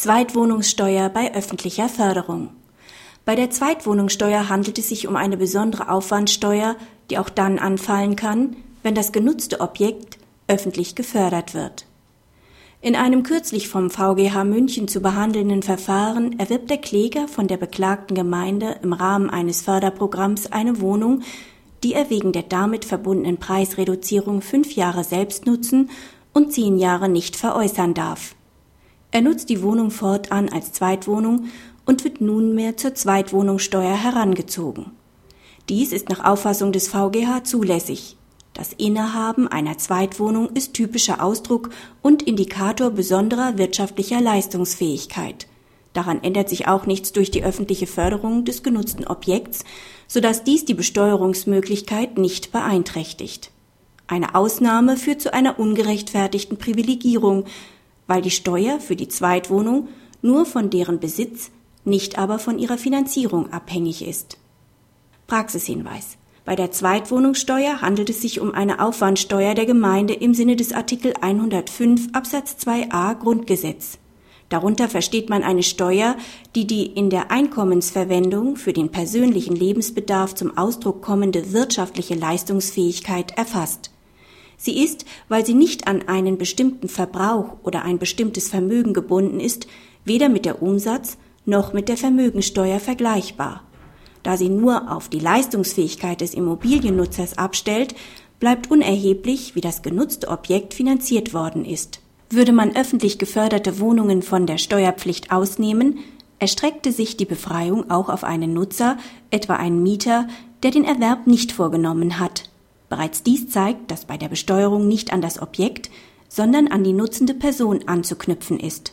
Zweitwohnungssteuer bei öffentlicher Förderung. Bei der Zweitwohnungssteuer handelt es sich um eine besondere Aufwandsteuer, die auch dann anfallen kann, wenn das genutzte Objekt öffentlich gefördert wird. In einem kürzlich vom VGH München zu behandelnden Verfahren erwirbt der Kläger von der beklagten Gemeinde im Rahmen eines Förderprogramms eine Wohnung, die er wegen der damit verbundenen Preisreduzierung fünf Jahre selbst nutzen und zehn Jahre nicht veräußern darf. Er nutzt die Wohnung fortan als Zweitwohnung und wird nunmehr zur Zweitwohnungssteuer herangezogen. Dies ist nach Auffassung des VGH zulässig. Das Innehaben einer Zweitwohnung ist typischer Ausdruck und Indikator besonderer wirtschaftlicher Leistungsfähigkeit. Daran ändert sich auch nichts durch die öffentliche Förderung des genutzten Objekts, so dass dies die Besteuerungsmöglichkeit nicht beeinträchtigt. Eine Ausnahme führt zu einer ungerechtfertigten Privilegierung, weil die Steuer für die Zweitwohnung nur von deren Besitz, nicht aber von ihrer Finanzierung abhängig ist. Praxishinweis. Bei der Zweitwohnungssteuer handelt es sich um eine Aufwandsteuer der Gemeinde im Sinne des Artikel 105 Absatz 2a Grundgesetz. Darunter versteht man eine Steuer, die die in der Einkommensverwendung für den persönlichen Lebensbedarf zum Ausdruck kommende wirtschaftliche Leistungsfähigkeit erfasst. Sie ist, weil sie nicht an einen bestimmten Verbrauch oder ein bestimmtes Vermögen gebunden ist, weder mit der Umsatz noch mit der Vermögensteuer vergleichbar. Da sie nur auf die Leistungsfähigkeit des Immobiliennutzers abstellt, bleibt unerheblich, wie das genutzte Objekt finanziert worden ist. Würde man öffentlich geförderte Wohnungen von der Steuerpflicht ausnehmen, erstreckte sich die Befreiung auch auf einen Nutzer, etwa einen Mieter, der den Erwerb nicht vorgenommen hat. Bereits dies zeigt, dass bei der Besteuerung nicht an das Objekt, sondern an die nutzende Person anzuknüpfen ist